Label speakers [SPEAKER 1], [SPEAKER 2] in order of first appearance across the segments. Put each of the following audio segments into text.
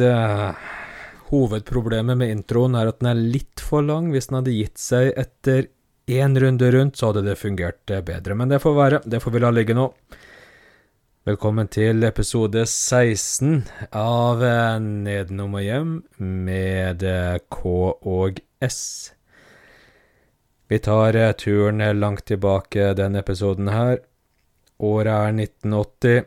[SPEAKER 1] Eh, hovedproblemet med introen er at den er litt for lang. Hvis den hadde gitt seg etter én runde rundt, så hadde det fungert eh, bedre. Men det får være. Det får vi la ligge nå. Velkommen til episode 16 av eh, Nedenom og hjem med K og S. Vi tar turen langt tilbake denne episoden her. Året er 1980.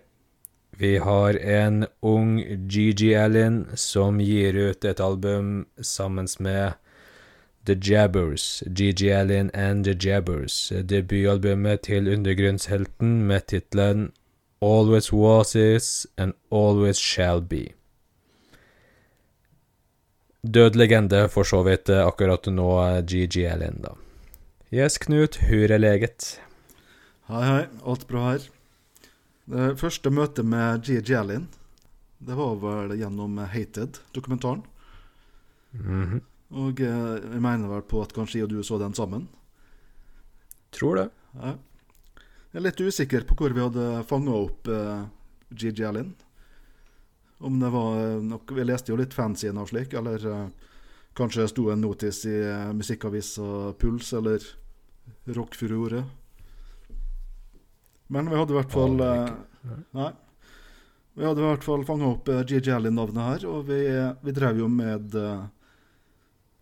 [SPEAKER 1] Vi har en ung Gigi Allen som gir ut et album sammen med The Jabbers. Gigi Allen and The Jabbers. Debutalbumet til undergrunnshelten med tittelen Always Was Is and Always Shall Be. Død legende, for så vidt, akkurat nå, GG Allen, da. Yes, Knut, hur er leget?
[SPEAKER 2] Hei, hei. Alt bra her. Det første møtet med G.G. Allen, det var vel gjennom Hated-dokumentaren.
[SPEAKER 1] Mhm.
[SPEAKER 2] Og eh, jeg mener vel på at kanskje jeg og du så den sammen.
[SPEAKER 1] Tror det.
[SPEAKER 2] Ja. Jeg er litt usikker på hvor vi hadde fanga opp eh, G.G. Allen. Om det var eh, nok Vi leste jo litt fanzine av slik, eller eh, kanskje sto en notis i eh, musikkavisa Puls eller Rockfurore. Men vi hadde i hvert fall
[SPEAKER 1] uh,
[SPEAKER 2] eh. Nei. Vi hadde i hvert fall fanga opp uh, G.G. Allen-navnet her, og vi, vi drev jo med uh,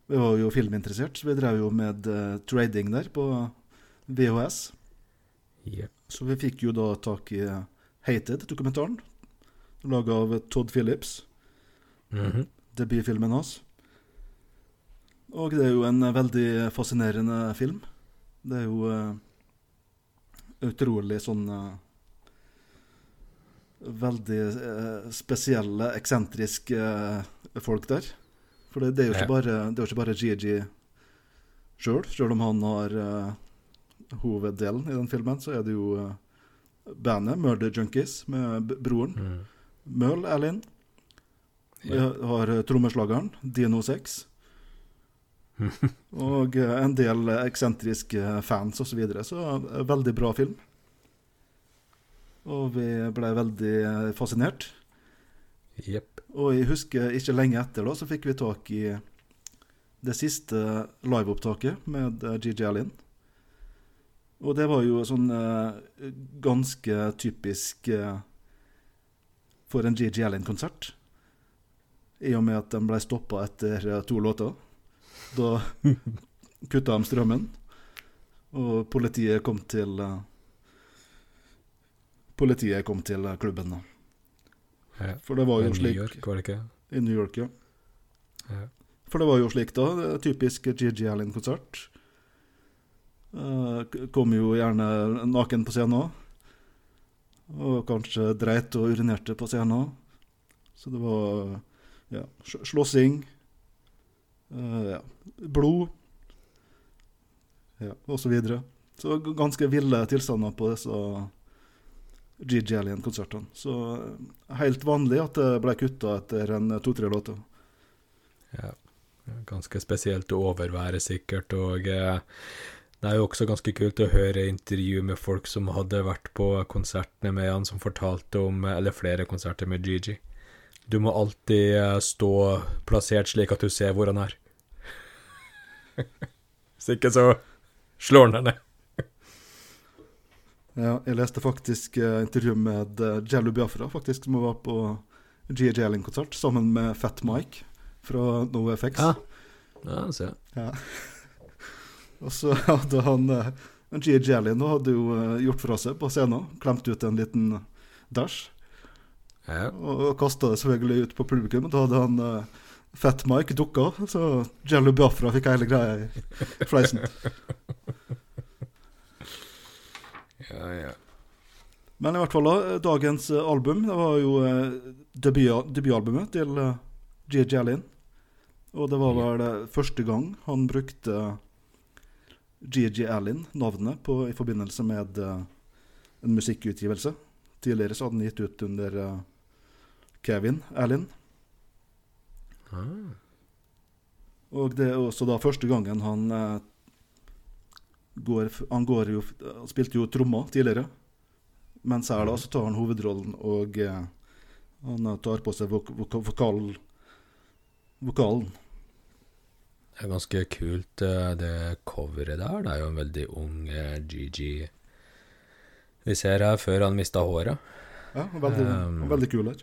[SPEAKER 2] Vi var jo filminteressert, så vi drev jo med uh, trading der på VHS.
[SPEAKER 1] Jep.
[SPEAKER 2] Så vi fikk jo da tak i eh, Hated-dokumentaren, laga av Todd Phillips,
[SPEAKER 1] Mhm.
[SPEAKER 2] debutfilmen hans. Og det er jo en eh, veldig fascinerende film. Det er jo eh, utrolig sånn eh, Veldig eh, spesielle, eksentriske eh, folk der. For det, det er jo ikke bare, det er jo ikke bare Gigi sjøl. Sjøl om han har hoveddelen i den filmen, så er det jo bandet Murder Junkies med broren
[SPEAKER 1] Mm.
[SPEAKER 2] Møl Erlin. Vi har trommeslageren Dino 6. og eh, en del eksentriske fans osv. Så, videre. så eh, veldig bra film. Og vi ble veldig eh, fascinert.
[SPEAKER 1] Yep.
[SPEAKER 2] Og jeg husker ikke lenge etter da, så fikk vi tak i det siste liveopptaket med GG Gigi Og det var jo sånn eh, ganske typisk eh, for en GG Allen-konsert. I og med at den ble stoppa etter to låter. Da kutta de strømmen, og politiet kom til eh, Politiet kom til eh, klubben, da.
[SPEAKER 1] Ja.
[SPEAKER 2] For det var jo slik I New
[SPEAKER 1] York, var det ikke?
[SPEAKER 2] i New York, ja.
[SPEAKER 1] Ja.
[SPEAKER 2] For det var jo slik, da. Typisk Gigi Allen-konsert. Eh, kom jo gjerne naken på scenen òg. Og kanskje dreit og urinerte på scenen. Så det var ja, slåssing. Eh, ja, blod. Ja, og så videre. Så ganske ville tilstander på disse Gigi Alien-konsertene. Så eh, helt vanlig at det ble kutta etter en to-tre låter.
[SPEAKER 1] Ja. Ganske spesielt å overvære, sikkert. Og eh, det er jo også ganske kult å høre intervju med folk som hadde vært på konsertene med han, som fortalte om Eller flere konserter med Gigi. Du må alltid eh, stå plassert slik at du ser hvor han er. Hvis ikke så slår han deg ned.
[SPEAKER 2] Ja, jeg leste faktisk uh, intervju med uh, Jello Biafra, faktisk, som var på G.J. Allen-konsert sammen med Fat Mike fra NoFX.
[SPEAKER 1] Ja. Ja, jeg.
[SPEAKER 2] Ja. Og så hadde han uh, G.J. Allen hadde jo uh, gjort fra seg på scenen, klemt ut en liten dash,
[SPEAKER 1] Ja.
[SPEAKER 2] og, kasta det selvfølgelig ut på publikum. Da hadde han uh, Fat Mike dukka, så Jello Biafra fikk hele greia i fleisen.
[SPEAKER 1] Ja, ja.
[SPEAKER 2] Men i hvert fall, da, dagens eh, album Det var jo eh, debut, debutalbumet til uh. Allen. Og det var vel eh, første gang han brukte GG Allen-navnet på- i forbindelse med eh, en musikkutgivelse. Tidligere så hadde han gitt ut under eh, Kevin Allen.
[SPEAKER 1] Ah.
[SPEAKER 2] Og det er også da første gangen han eh, går Han går jo spilte jo trommer tidligere. Mens her da så tar han hovedrollen og eh, Han eh, tar på seg vok vok vokal vokalen.
[SPEAKER 1] Det er ganske kult, eh, det coveret der. Det er jo en veldig ung GG Gigi vi ser her før han mista håret.
[SPEAKER 2] Ja, veldig,
[SPEAKER 1] Um,
[SPEAKER 2] veldig kul her.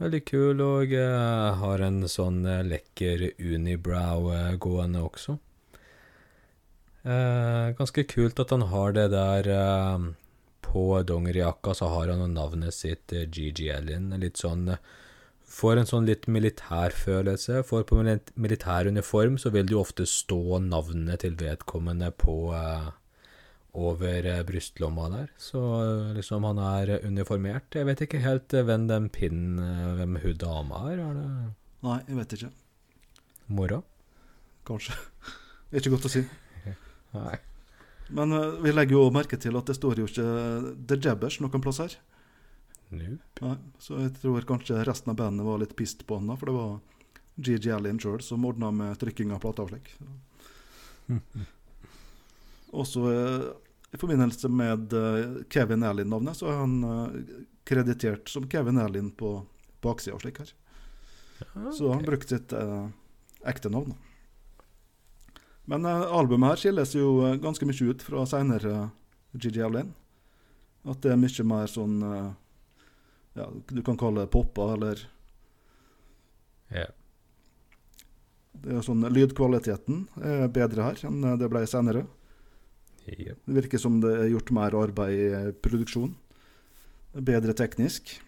[SPEAKER 1] Veldig kul, og har en sånn eh, lekker unibrow eh, gående også. Eh, ganske kult at han har det der På dongerijakka så har han navnet sitt, GG Ellin. Litt sånn Får en sånn litt militær følelse. For på militæruniform militær uniform så vil det jo ofte stå navnet til vedkommende på eh, over eh, brystlomma der. Så eh, liksom han er eh, uniformert. Jeg vet ikke helt hvem den pinnen Hvem hun dama er. Er det
[SPEAKER 2] Nei, jeg vet ikke.
[SPEAKER 1] mora?
[SPEAKER 2] Kanskje. Det er ikke godt å si.
[SPEAKER 1] Nei.
[SPEAKER 2] Men vi legger jo merke til at det står jo ikke The Jabbers noen plass her.
[SPEAKER 1] Nope.
[SPEAKER 2] Nei, så jeg tror kanskje resten av bandet var litt pissed på han da, for det var GG Allin sjøl som ordna med trykking av plata og slik. Også eh, i forbindelse med eh, Kevin Allin-navnet, så er han eh, kreditert som Kevin Allin på baksida og slik her. Så han brukte sitt eh, ekte navn. Men eh, albumet her skilles jo ganske mye ut fra seinere Gigi Allin. At det er mye mer sånn eh, ja, Du kan kalle det poppa, eller
[SPEAKER 1] yeah.
[SPEAKER 2] det er sånn Lydkvaliteten er bedre her enn det ble senere. Det virker som det er gjort mer arbeid i produksjonen. produksjon. Bedre teknisk.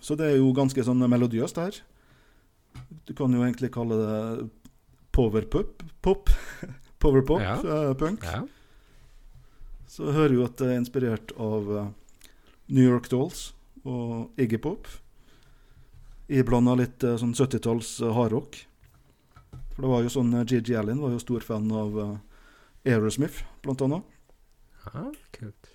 [SPEAKER 2] Så det er jo ganske sånn melodiøst her. Du kan jo egentlig kalle det powerpop. Pop. Powerpop.
[SPEAKER 1] Ja.
[SPEAKER 2] eh, Punk.
[SPEAKER 1] ja.
[SPEAKER 2] Så hører jo at det er inspirert av eh, New York Dolls og Iggy Pop. Iblanda litt eh, sånn 70-talls eh, hardrock. For det var jo sånn eh, Gigi Allen var jo stor fan av eh, Aerosmith, blant annet.
[SPEAKER 1] ja. Kult.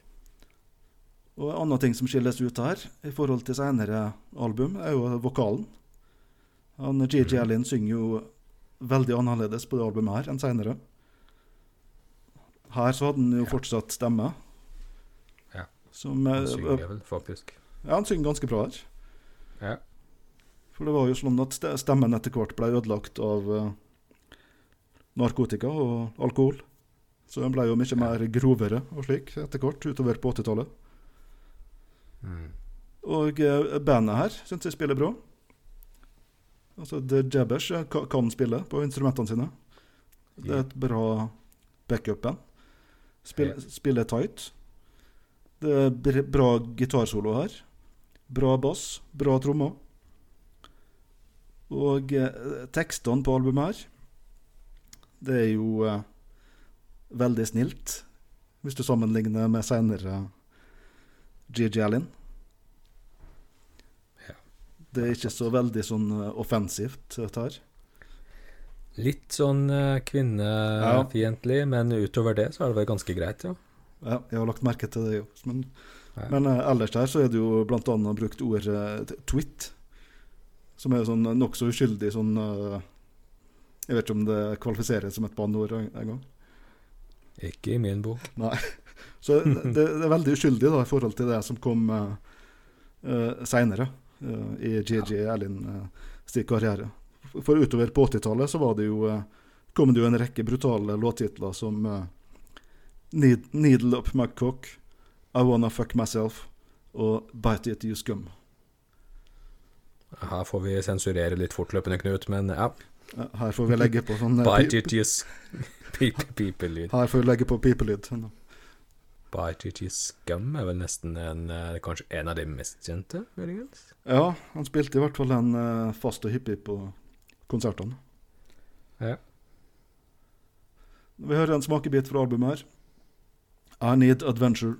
[SPEAKER 2] Og en annen ting som skilles ut her, i forhold til senere album, er jo vokalen. Han, Gigi
[SPEAKER 1] Mhm.
[SPEAKER 2] Allin synger jo veldig annerledes på det albumet her enn senere. Her så hadde han jo
[SPEAKER 1] Ja.
[SPEAKER 2] fortsatt stemme.
[SPEAKER 1] Ja.
[SPEAKER 2] Som, eh,
[SPEAKER 1] Han synger vel, faktisk.
[SPEAKER 2] Ja, han synger ganske bra her.
[SPEAKER 1] Ja.
[SPEAKER 2] For det var jo sånn at stemmen etter hvert ble ødelagt av eh, narkotika og alkohol. Så den ble jo mye mer grovere og slik etter hvert utover på 80-tallet.
[SPEAKER 1] Mm.
[SPEAKER 2] Og eh, bandet her syns jeg spiller bra. Altså The Jabbers kan spille på instrumentene sine. Det er et bra backup-band. Spill, Spiller tight. Det er bra gitarsolo her. Bra bass, bra trommer. Og eh, tekstene på albumet her, det er jo eh, veldig snilt, hvis du sammenligner med senere GG Allin. Det er ikke så veldig sånn eh, offensivt, dette her.
[SPEAKER 1] Litt sånn kvinnefiendtlig, ja. men utover det så er det vel ganske greit, ja.
[SPEAKER 2] Ja, jeg har lagt merke til det, jo. Men,
[SPEAKER 1] Ja.
[SPEAKER 2] men eh, ellers der så er det jo annet brukt ordet twit, som er sånn nokså uskyldig sånn eh, Jeg vet ikke om det kvalifiseres som et banneord engang. en.
[SPEAKER 1] Ikke i min bok. Nei.
[SPEAKER 2] Så det, det er veldig uskyldig da, i forhold til det som kom uh, seinere i GG Erlin uh, sin karriere. For utover på 80-tallet så var det jo eh, kom det jo en rekke brutale låttitler som eh, Need, 'Needle Up My Cock', 'I Wanna Fuck Myself' og 'Bite It You Scum'.
[SPEAKER 1] Her får vi sensurere litt fortløpende, Knut, men ja.
[SPEAKER 2] Her får vi legge på sånn eh,
[SPEAKER 1] yes. Pipe-lyd.
[SPEAKER 2] Her får vi legge på pipelyd.
[SPEAKER 1] It, yes. Scum er vel nesten en, eh, kanskje en av de mest kjente, muligens?
[SPEAKER 2] Ja, han spilte i hvert fall en eh, fast og hyppig på konsertene.
[SPEAKER 1] Ja.
[SPEAKER 2] Vi hører en smakebit fra albumet her. I Need Adventure.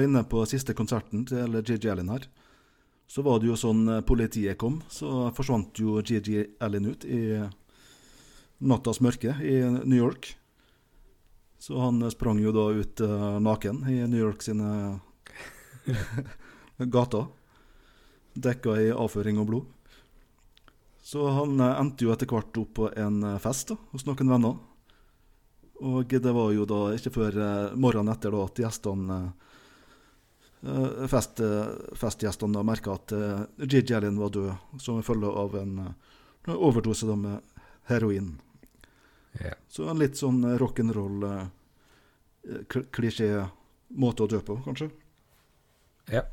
[SPEAKER 2] var inne på siste konserten til GG Allen her. Så var det jo sånn eh, politiet kom, så forsvant jo GG Allen ut i nattas mørke i New York. Så han sprang jo da ut eh, naken i New York sine gater. Dekka i avføring og blod. Så han eh, endte jo etter hvert opp på en eh, fest da, hos noen venner. Og det var jo da ikke før eh, morgenen etter da at gjestene eh, fest, eh, Festgjestene merka at eh, Gigi Allen var død, som følge av en eh, overdose med heroin.
[SPEAKER 1] Yeah.
[SPEAKER 2] Så en litt sånn eh, rock'n'roll eh, kl- klisjé måte å dø på, kanskje.
[SPEAKER 1] ja.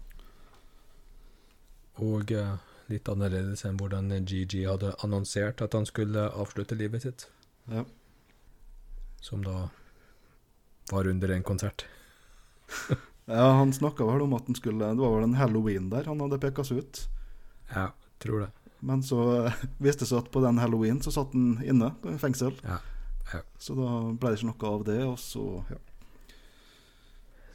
[SPEAKER 1] Og eh, litt annerledes enn hvordan Gigi hadde annonsert at han skulle avslutte livet sitt.
[SPEAKER 2] Ja.
[SPEAKER 1] Som da var under en konsert.
[SPEAKER 2] Ja, Han snakka vel om at han skulle Det var vel en halloween der han hadde peka seg ut.
[SPEAKER 1] Ja, tror det.
[SPEAKER 2] Men så eh, viste det seg at på den halloween så satt han inne i fengsel.
[SPEAKER 1] Ja. ja.
[SPEAKER 2] Så da ble det ikke noe av det, og så ja.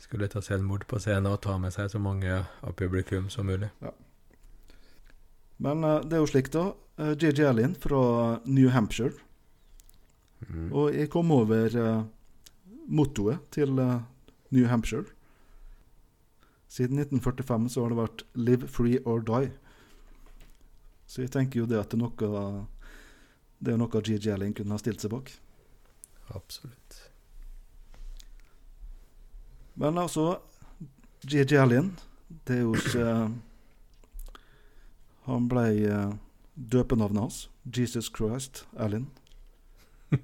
[SPEAKER 1] Skulle ta selvmord på scenen og ta med seg så mange av publikum som mulig. Ja.
[SPEAKER 2] Men eh, det er jo slik, da. JJ Gigi Allen fra New Hampshire.
[SPEAKER 1] Mm.
[SPEAKER 2] Og jeg kom over eh, mottoet til eh, New Hampshire. Siden 1945 så har det vært 'live free or die'. Så jeg tenker jo det at det er noe Det er noe GG Allen kunne ha stilt seg bak.
[SPEAKER 1] Absolutt.
[SPEAKER 2] Men altså GG Allen, det er jo ikke Han ble eh, døpenavnet hans. Jesus Christ Allen.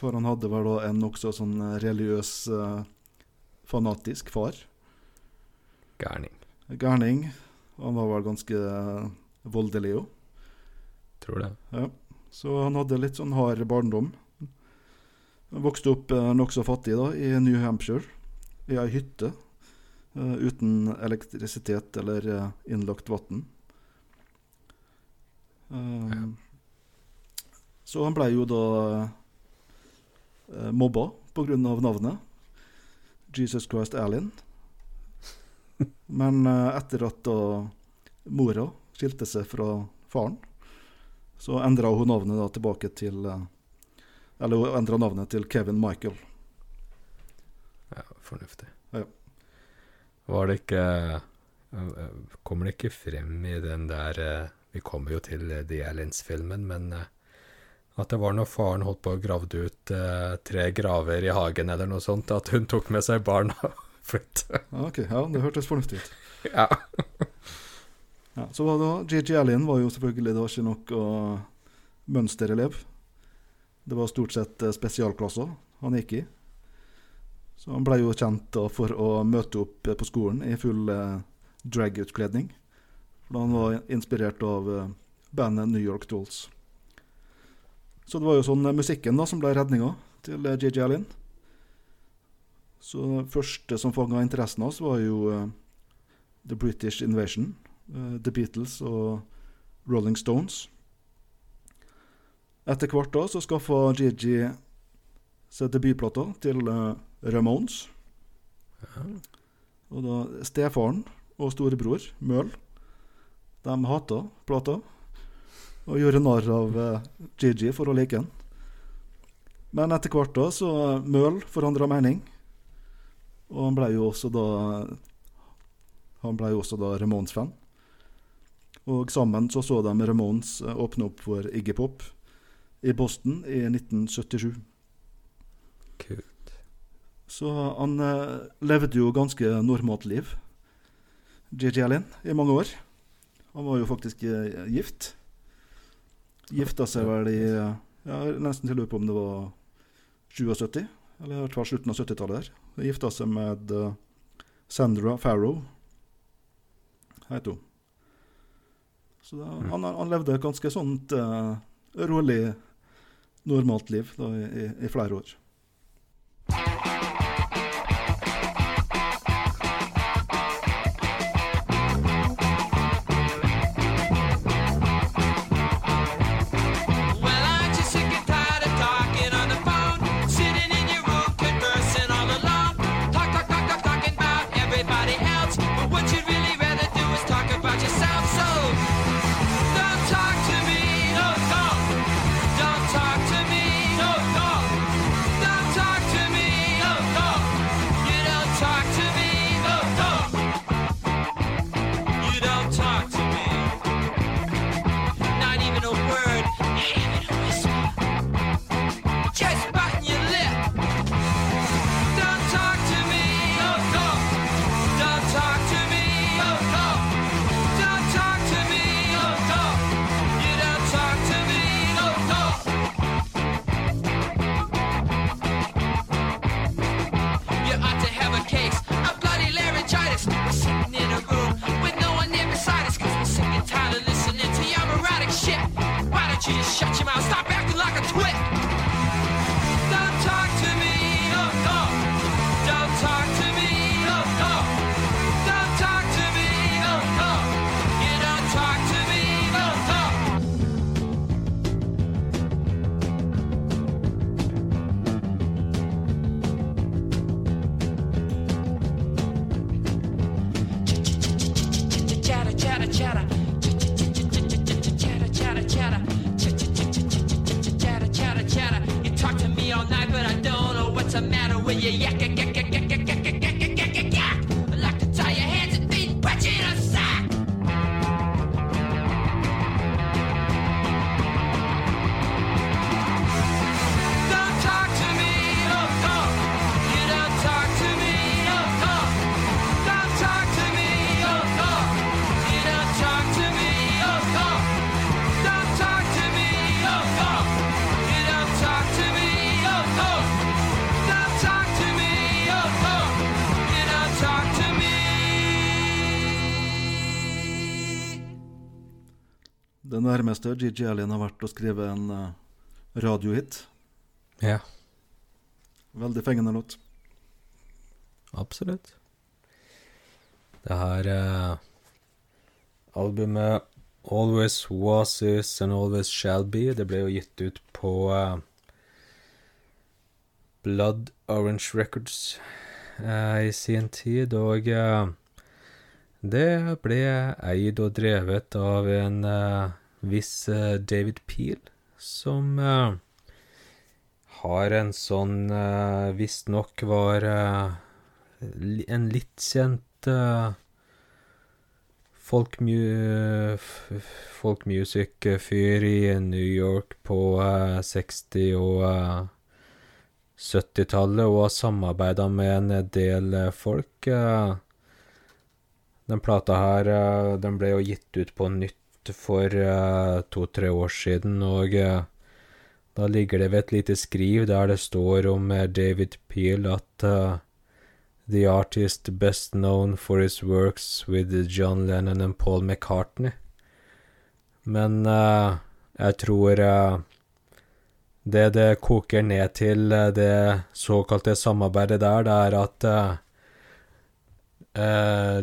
[SPEAKER 2] For han hadde vel da en nokså sånn eh, religiøs, eh, fanatisk far.
[SPEAKER 1] Gærning.
[SPEAKER 2] Gærning. Han var vel ganske eh, voldelig òg.
[SPEAKER 1] Tror det.
[SPEAKER 2] Ja. Så han hadde litt sånn hard barndom. Han vokste opp eh, nokså fattig da, i New Hampshire, i ei hytte eh, uten elektrisitet eller innlagt vann.
[SPEAKER 1] Ja.
[SPEAKER 2] Så han ble jo da mobba på grunn av navnet. Jesus Christ Allen. Men eh, etter at da mora skilte seg fra faren, så endra hun navnet da tilbake til eh, Eller hun endra navnet til Kevin Michael.
[SPEAKER 1] Ja, fornuftig.
[SPEAKER 2] Ja.
[SPEAKER 1] Var det ikke Kommer det ikke frem i den der Vi kommer jo til The Aliens-filmen, men at det var når faren holdt på å gravde ut tre graver i hagen eller noe sånt, at hun tok med seg barna og
[SPEAKER 2] ok, ja, det hørtes fornuftig ut.
[SPEAKER 1] Ja.
[SPEAKER 2] Ja, så var det Gigi Allen var jo selvfølgelig da ikke nok å mønsterelev. Det var stort sett eh, spesialklasser han gikk i. Så han ble jo kjent da for å møte opp eh, på skolen i full eh, dragutkledning. For han var inspirert av bandet New York Dolls. Så det var jo sånn musikken da som ble redninga til JJ Allen. Så det første som fanga interessen hans, var jo uh, The British Invasion, uh, The Beatles og Rolling Stones. Etter hvert da så skaffa Gigi seg debutplata til uh, Ramones. Og da stefaren
[SPEAKER 3] og storebror, Møhl, de hata plata og gjorde narr av uh, Gigi for å like den. Men etter hvert da så Møhl forandra mening, og han ble jo også da Han ble jo også da Ramones-fan. Og sammen så så de Ramones eh, åpne opp for Iggy Pop i Boston i 1977.
[SPEAKER 1] Kult.
[SPEAKER 3] Så han eh, levde jo ganske normalt liv, JJ Allen, i mange år. Han var jo faktisk eh, gift. Gifta seg vel i Jeg ja, nesten til å lure på om det var 77, eller i hvert fall slutten av 70-tallet. der. Gifta seg med eh, Sandra Farrow, heter hun. Så da, han, han levde et ganske sånt uh, rolig, normalt liv da, i, i, i flere år. Nærmeste Gigi Allen har vært å skrive en uh, radiohit.
[SPEAKER 1] Ja,
[SPEAKER 3] Veldig fengende låt.
[SPEAKER 1] absolutt. Det her uh, albumet Always Was Is and Always Shall Be, det ble jo gitt ut på uh, Blood Orange Records uh, i sin tid, og det ble eid og drevet av en eh, viss eh, David Peel, som eh, har en sånn uh, Visstnok var en litt kjent folkmu folkmusic-fyr i New York på eh, 60- og eh, 70-tallet, og har samarbeida med en del folk. den plata her, den ble jo gitt ut på nytt for uh, to-tre år siden, og uh, da ligger det ved et lite skriv der det står om uh, David Peel at The artist best known for his works with John Lennon and Paul McCartney. Men jeg tror det det koker ned til, det såkalte samarbeidet der, det er at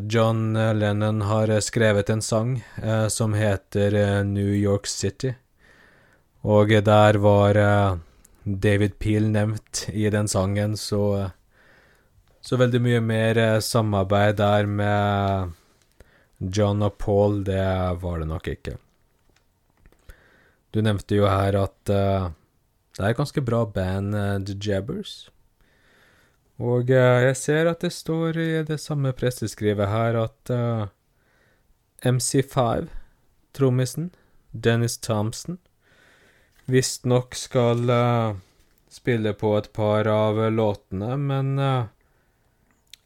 [SPEAKER 1] John Lennon har skrevet en sang eh, som heter eh, New York City. Og der var eh, David Peel nevnt i den sangen, så Så veldig mye mer eh, samarbeid der med John og Paul, det var det nok ikke. Du nevnte jo her at uh, det er et ganske bra band, uh, The Jabbers. Og eh, jeg ser at det står i det samme presseskrivet her at uh, MC5, trommisen, Dennis Thompson, visstnok skal uh, spille på et par av låtene, men uh,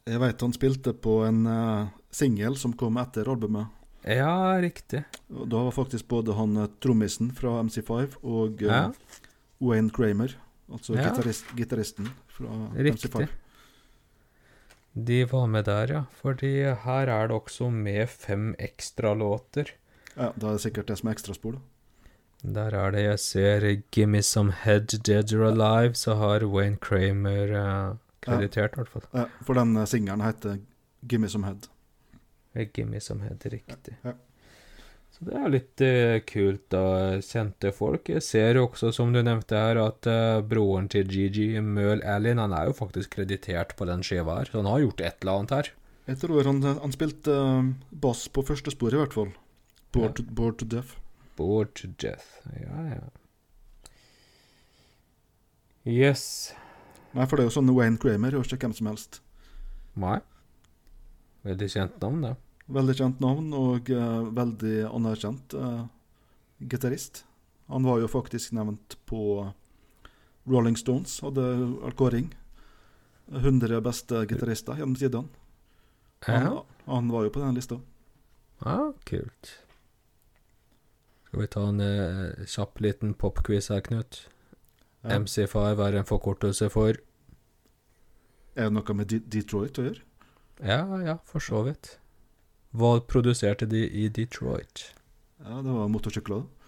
[SPEAKER 2] Jeg veit han spilte på en uh, singel som kom etter albumet.
[SPEAKER 1] ja, riktig.
[SPEAKER 2] Og Da var faktisk både han eh, trommisen fra MC5 og eh,
[SPEAKER 1] Ja.
[SPEAKER 2] Wayne Kramer, altså
[SPEAKER 1] Ja.
[SPEAKER 2] gitaristen fra
[SPEAKER 1] Riktig.
[SPEAKER 2] MC5.
[SPEAKER 1] De var med der, ja. Fordi her er det også med fem ekstra låter.
[SPEAKER 2] Ja, Da er det sikkert det som er ekstraspor. da.
[SPEAKER 1] Der er det jeg ser Gimme Some Head, Dead or Alive, så har Wayne Kramer eh, kreditert, i hvert fall.
[SPEAKER 2] Ja, for den eh, singelen heter 'Gimme Some Head'.
[SPEAKER 1] Eh, Gimme Some Head, riktig.
[SPEAKER 2] Ja.
[SPEAKER 1] Så det er litt eh, kult, da. Kjente folk. Jeg ser jo også, som du nevnte her, at eh, broren til Gigi, Møhl Allen, han er jo faktisk kreditert på den skiva her. Så han har gjort et eller annet her.
[SPEAKER 2] Jeg tror han, han spilte eh, bass på første spor, i hvert fall. Bored,
[SPEAKER 1] Ja.
[SPEAKER 2] to, bored to Death.
[SPEAKER 1] Bored to death. Ja, ja. Yes.
[SPEAKER 2] Nei, for det er jo sånn Wayne Kramer og ikke hvem som helst.
[SPEAKER 1] Nei. Veldig kjent navn, det.
[SPEAKER 2] Veldig kjent navn og uh, veldig anerkjent uh, gitarist. Han var jo faktisk nevnt på Rolling Stones, hadde kåring. 100 beste gitarister gjennom tidene. Han,
[SPEAKER 1] Ja.
[SPEAKER 2] han var jo på den lista.
[SPEAKER 1] ja, kult. Skal vi ta en eh, kjapp liten popquiz her, Knut?
[SPEAKER 2] Ja.
[SPEAKER 1] MC5 er en forkortelse for
[SPEAKER 2] Er det noe med D Detroit å gjøre?
[SPEAKER 1] Ja, ja, for så vidt. Hva produserte de i Detroit?
[SPEAKER 2] Ja, det var motorsykler. da.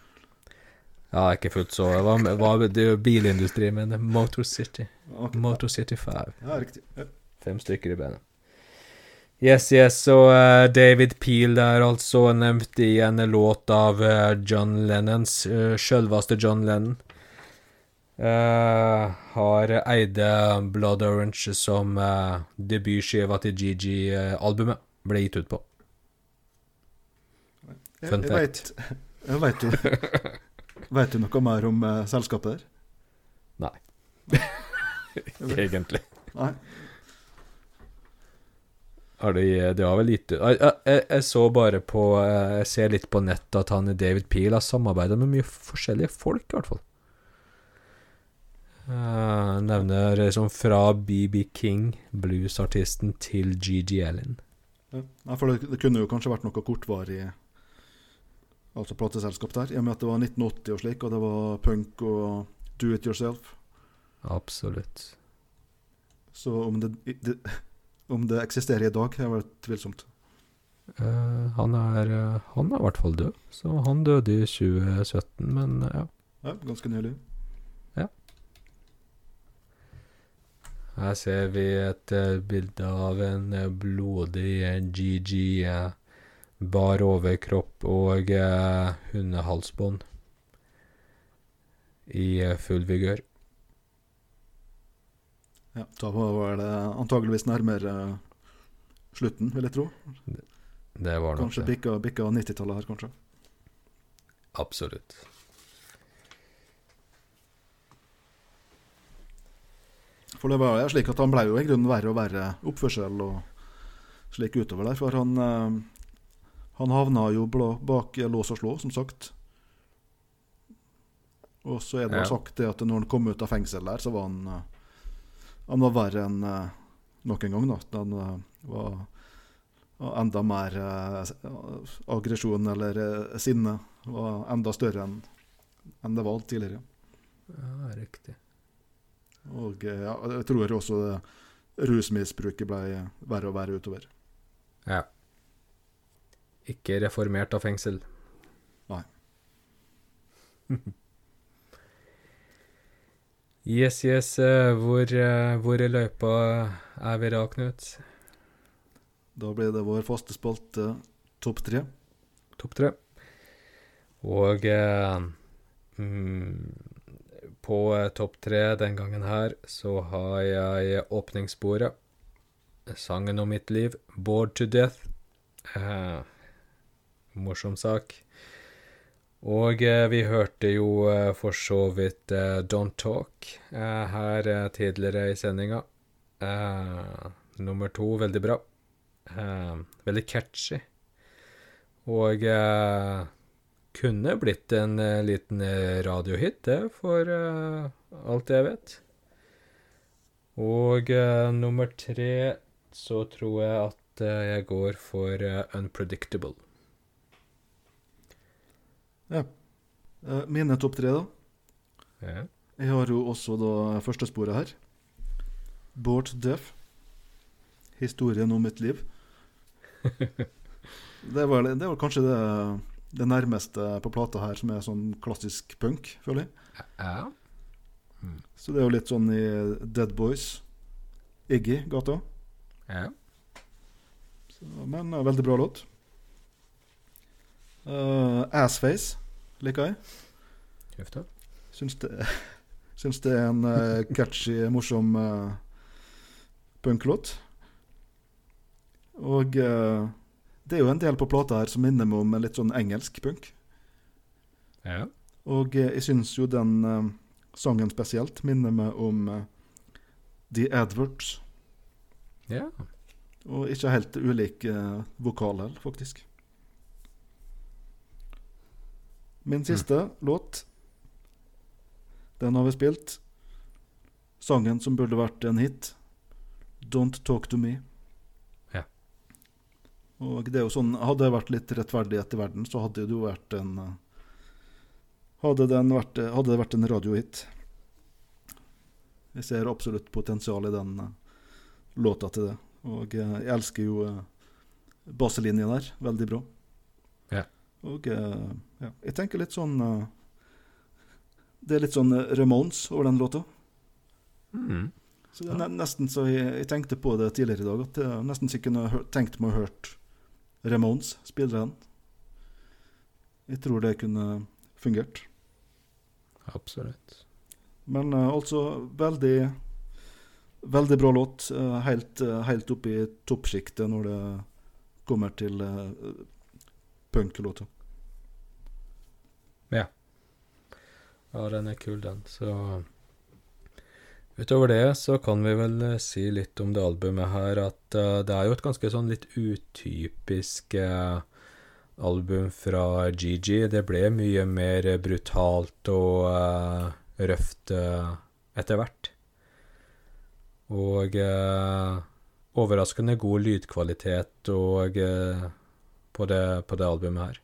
[SPEAKER 1] Ja, ikke fullt så Det var, var Det bilindustri, men Motor City.
[SPEAKER 2] Okay.
[SPEAKER 1] Motor City 5.
[SPEAKER 2] Ja, riktig. Ja.
[SPEAKER 1] Fem stykker i bandet. Yes, yes, så uh, David Peel er altså nevnt i en låt av uh, John Lennons, uh, sjølveste John Lennon. Uh, har eide Blood Orange som uh, debutskiva til GG-albumet ble gitt ut på. Fun fact.
[SPEAKER 2] vet, du, vet du noe mer om uh, selskapet der?
[SPEAKER 1] Egentlig.
[SPEAKER 2] Nei.
[SPEAKER 1] Har de, de har vel gitt ut jeg, jeg, jeg så bare på eh, Jeg ser litt på nettet at han David Peel har samarbeida med mye forskjellige folk, i hvert fall. Uh, nevner liksom fra BB King, bluesartisten, til GG Allen.
[SPEAKER 2] Ja. For det, det kunne jo kanskje vært noe kortvarig altså plateselskap der, i og med at det var 1980 og slik, og det var punk og do it yourself.
[SPEAKER 1] Absolutt.
[SPEAKER 2] Så om det, det, om det eksisterer i dag, er vel tvilsomt.
[SPEAKER 1] Uh, han er eh, Han er i hvert fall død, så han døde i 2017, men ja.
[SPEAKER 2] Ja, ganske nylig. Ja.
[SPEAKER 1] Her ser vi et eh, bilde av en blodig GG bar overkropp og eh, hundehalsbånd i eh, full vigør.
[SPEAKER 2] Ja, da var det antageligvis nærmere slutten, vil jeg tro.
[SPEAKER 1] Det var nok
[SPEAKER 2] Kanskje
[SPEAKER 1] det.
[SPEAKER 2] bikka, bikka 90-tallet her, kanskje.
[SPEAKER 1] Absolutt.
[SPEAKER 2] For det var jo slik at han ble jo i grunnen verre og verre oppførsel og slik utover der. For han, eh, han havna jo bak lås og slå, som sagt. Og så er det
[SPEAKER 1] Ja.
[SPEAKER 2] sagt det at når han kom ut av fengsel der, så var han eh, Han var verre enn eh, nok en gang, da. Han eh, var enda mer aggresjon eller sinne. Var enda større enn enn det var tidligere.
[SPEAKER 1] Ja, riktig.
[SPEAKER 2] Og ja, jeg tror også det rusmisbruket ble verre og verre utover.
[SPEAKER 1] Ja. Ikke reformert av fengsel.
[SPEAKER 2] Nei.
[SPEAKER 1] yes, yes. eh, hvor, eh, hvor i løypa er vi da, Knut?
[SPEAKER 2] Da blir det vår faste spalte Topp tre.
[SPEAKER 1] Topp tre. Og eh, mm, på eh, topp tre den gangen her så har jeg åpningssporet. Sangen om mitt liv, 'Bored to Death'. Eh, morsom sak. Og eh, vi hørte jo eh, for så vidt eh, Don't Talk eh, her eh, tidligere i sendinga. Eh, nummer to, veldig bra. Veldig catchy. Og kunne blitt en liten radiohit, det, for alt jeg vet. Og nummer tre så tror jeg at jeg går for Unpredictable.
[SPEAKER 2] Eh, mine topp tre, da.
[SPEAKER 1] Ja.
[SPEAKER 2] Jeg har jo også da førstesporet her. Bård Duff. Historien om mitt liv. Det var, det var kanskje det, det nærmeste på plata her som er sånn klassisk punk, føler jeg.
[SPEAKER 1] ja.
[SPEAKER 2] Så det er jo litt sånn i Dead Boys, Iggy-gata.
[SPEAKER 1] ja.
[SPEAKER 2] Men uh, veldig bra låt. Uh, Assface liker jeg.
[SPEAKER 1] Da.
[SPEAKER 2] Syns det, syns det er en uh, catchy, morsom uh, punklåt. Og uh, det er jo en del på plata her som minner meg om en litt sånn engelsk punk.
[SPEAKER 1] Ja.
[SPEAKER 2] Og uh, jeg syns jo den uh, sangen spesielt minner meg om The Adverts.
[SPEAKER 1] Ja.
[SPEAKER 2] Og ikke helt ulik vokal heller, faktisk. Min siste låt, den har vi spilt. Sangen som burde vært en hit. 'Don't Talk To Me'.
[SPEAKER 1] Ja.
[SPEAKER 2] Og det er jo sånn, Hadde det vært litt rettferdighet i verden, så hadde det jo vært en eh, Hadde, den vært, eh, hadde det vært en radiohit. Jeg ser absolutt potensial i den eh, låta til det. Og jeg elsker jo baselinjen der. Veldig bra. Og eh, ja, jeg tenker litt sånn eh, Det er litt sånn eh, Ramones over den låta.
[SPEAKER 1] Mm.
[SPEAKER 2] Så det er ne- nesten så jeg, jeg tenkte på det tidligere i dag, at jeg nesten så jeg kunne tenkt meg å hørt Ramones spille den. Jeg tror det kunne fungert.
[SPEAKER 1] Absolutt.
[SPEAKER 2] Men uh, altså veldig Veldig bra låt. Uh, helt, uh, helt opp i toppsjiktet når det kommer til uh, punklåter.
[SPEAKER 1] Ja, den er kul, den. Så Utover det så kan vi vel eh, si litt om det albumet her, at uh, det er jo et ganske sånn litt utypisk uh, album fra Gigi. Det ble mye mer brutalt og uh, røft uh, etter hvert. Og uh, overraskende god lydkvalitet og, på, det, på det albumet her.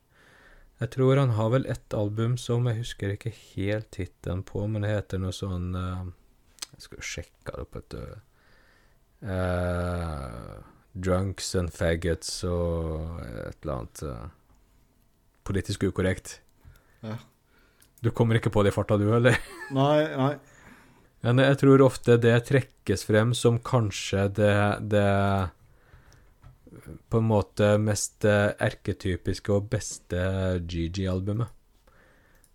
[SPEAKER 1] Jeg tror han har vel ett album som jeg husker ikke helt tittelen på, men det heter noe sånn uh, Jeg skal sjekke det opp, vet du. Uh, drunks and faggots og et eller annet uh, politisk ukorrekt.
[SPEAKER 2] Ja.
[SPEAKER 1] Du kommer ikke på det i farta, du, eller?
[SPEAKER 2] Nei, nei.
[SPEAKER 1] Men jeg tror ofte det trekkes frem som kanskje det, det på en måte mest eh, erketypiske og beste Gigi-albumet.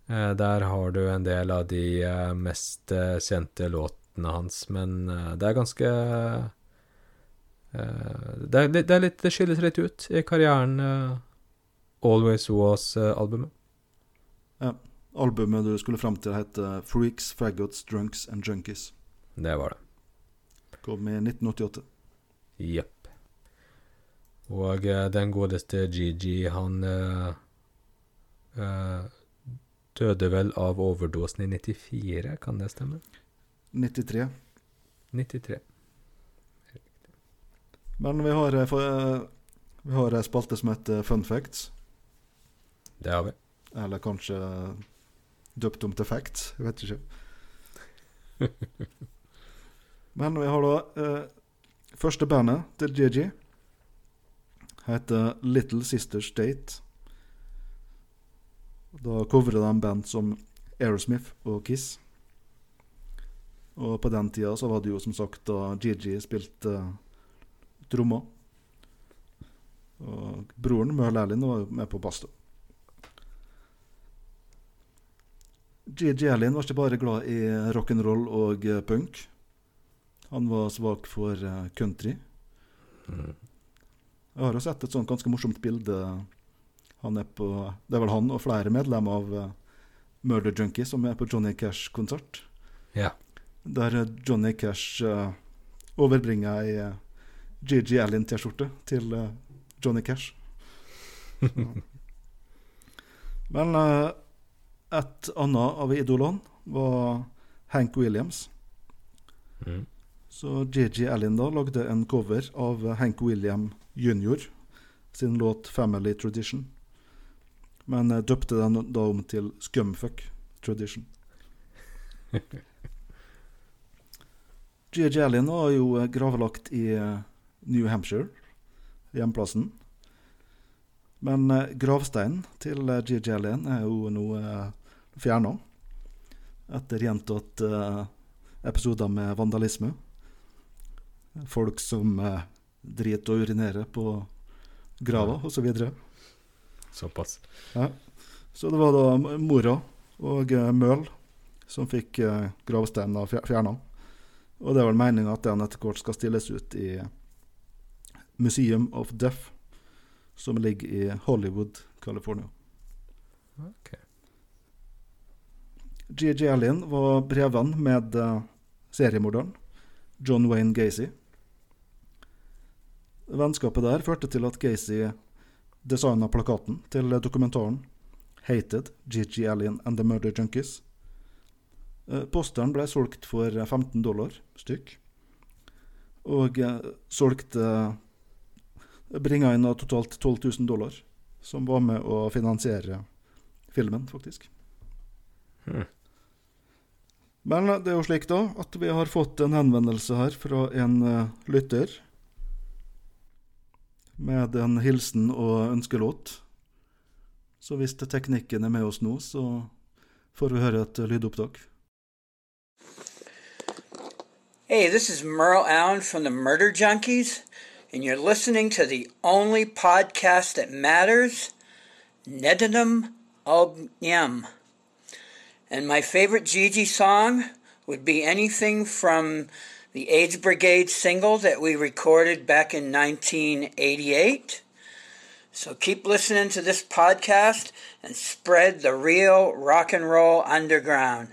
[SPEAKER 1] Eh, Der har du en del av de eh, mest kjente låtene hans, men det er ganske det, er litt, det, er litt, det skiller seg litt ut i karrieren Always Was-albumet. Ja.
[SPEAKER 2] Albumet du skulle fram til, heter Freaks, Faggots, Drunks and Junkies.
[SPEAKER 1] Det var det.
[SPEAKER 2] Kom i 1988.
[SPEAKER 1] Jepp. Og eh, den godeste Gigi, han eh, eh, døde vel av overdosen i 94, kan det stemme?
[SPEAKER 2] 93.
[SPEAKER 1] 93.
[SPEAKER 2] Men vi har, vi har en spalte som heter Fun Facts.
[SPEAKER 1] Det har vi.
[SPEAKER 2] Eller kanskje døpt om til Facts. Jeg vet ikke. Men vi har da eh, første bandet til Gigi. Heter Little Sister State. Da covrer de band som Aerosmith og Kiss. Og på den tida så var det jo som sagt da Gigi spilte uh, trommer. Og broren Møhl Erlind, var med på bass. GG Allen var ikke bare glad i rock'n'roll og eh, punk. Han var svak for eh, country.
[SPEAKER 1] Mm.
[SPEAKER 2] Jeg har jo sett et sånt ganske morsomt bilde. Han er på, det er vel han og flere medlemmer av eh, Murder Junkie som er på Johnny Cash-konsert.
[SPEAKER 1] Ja.
[SPEAKER 2] Der eh, Johnny Cash eh, overbringer ei GG Gigi Allen-T-skjorte til eh, Johnny Cash. Men eh, et annet av idolene var Hank Williams.
[SPEAKER 1] Mm.
[SPEAKER 2] Så Gigi Allen da lagde en cover av Hank William jr. sin låt 'Family Tradition'. Men eh, døpte den da om til 'Scumfuck Tradition'. G.J. Allen var jo eh, gravlagt i eh, New Hampshire, hjemplassen. Men eh, gravsteinen til G.J. Gigi Allen er jo nå eh, fjerna. Etter gjentatte eh, episoder med vandalisme. Folk som driter og urinere på grava, osv.
[SPEAKER 1] Såpass.
[SPEAKER 2] Ja. Så det var da mora og eh, Møl som fikk eh, gravsteinen fjerna. Og det er vel meninga at den etter hvert skal stilles ut i Museum of Death, som ligger i Hollywood, California.
[SPEAKER 1] Ok.
[SPEAKER 2] G.G. Allin var breven med eh, seriemorderen John Wayne Gacy. Vennskapet der førte til at Gacy designa plakaten til dokumentaren 'Hated G.G. Alien and the Murder Junkies'. Eh, Posteren ble solgt for 15 dollar stykk, og eh, solgte Bringa inn totalt 12 000 dollar, som var med å finansiere filmen, faktisk.
[SPEAKER 1] Hmm.
[SPEAKER 2] Men det er jo slik da at vi har fått en henvendelse her fra en eh, lytter med en hilsen og ønskelåt. Så hvis teknikken er med oss nå, så får vi høre et lydopptak.
[SPEAKER 4] Hey, this is Merle Allen from the Murder Junkies, and you're listening to the only podcast that matters, Nedinum Ognyem. And my favorite Gigi song would be anything from the AIDS Brigade single that we recorded back in 1988. So keep listening to this podcast and spread the real rock and roll underground.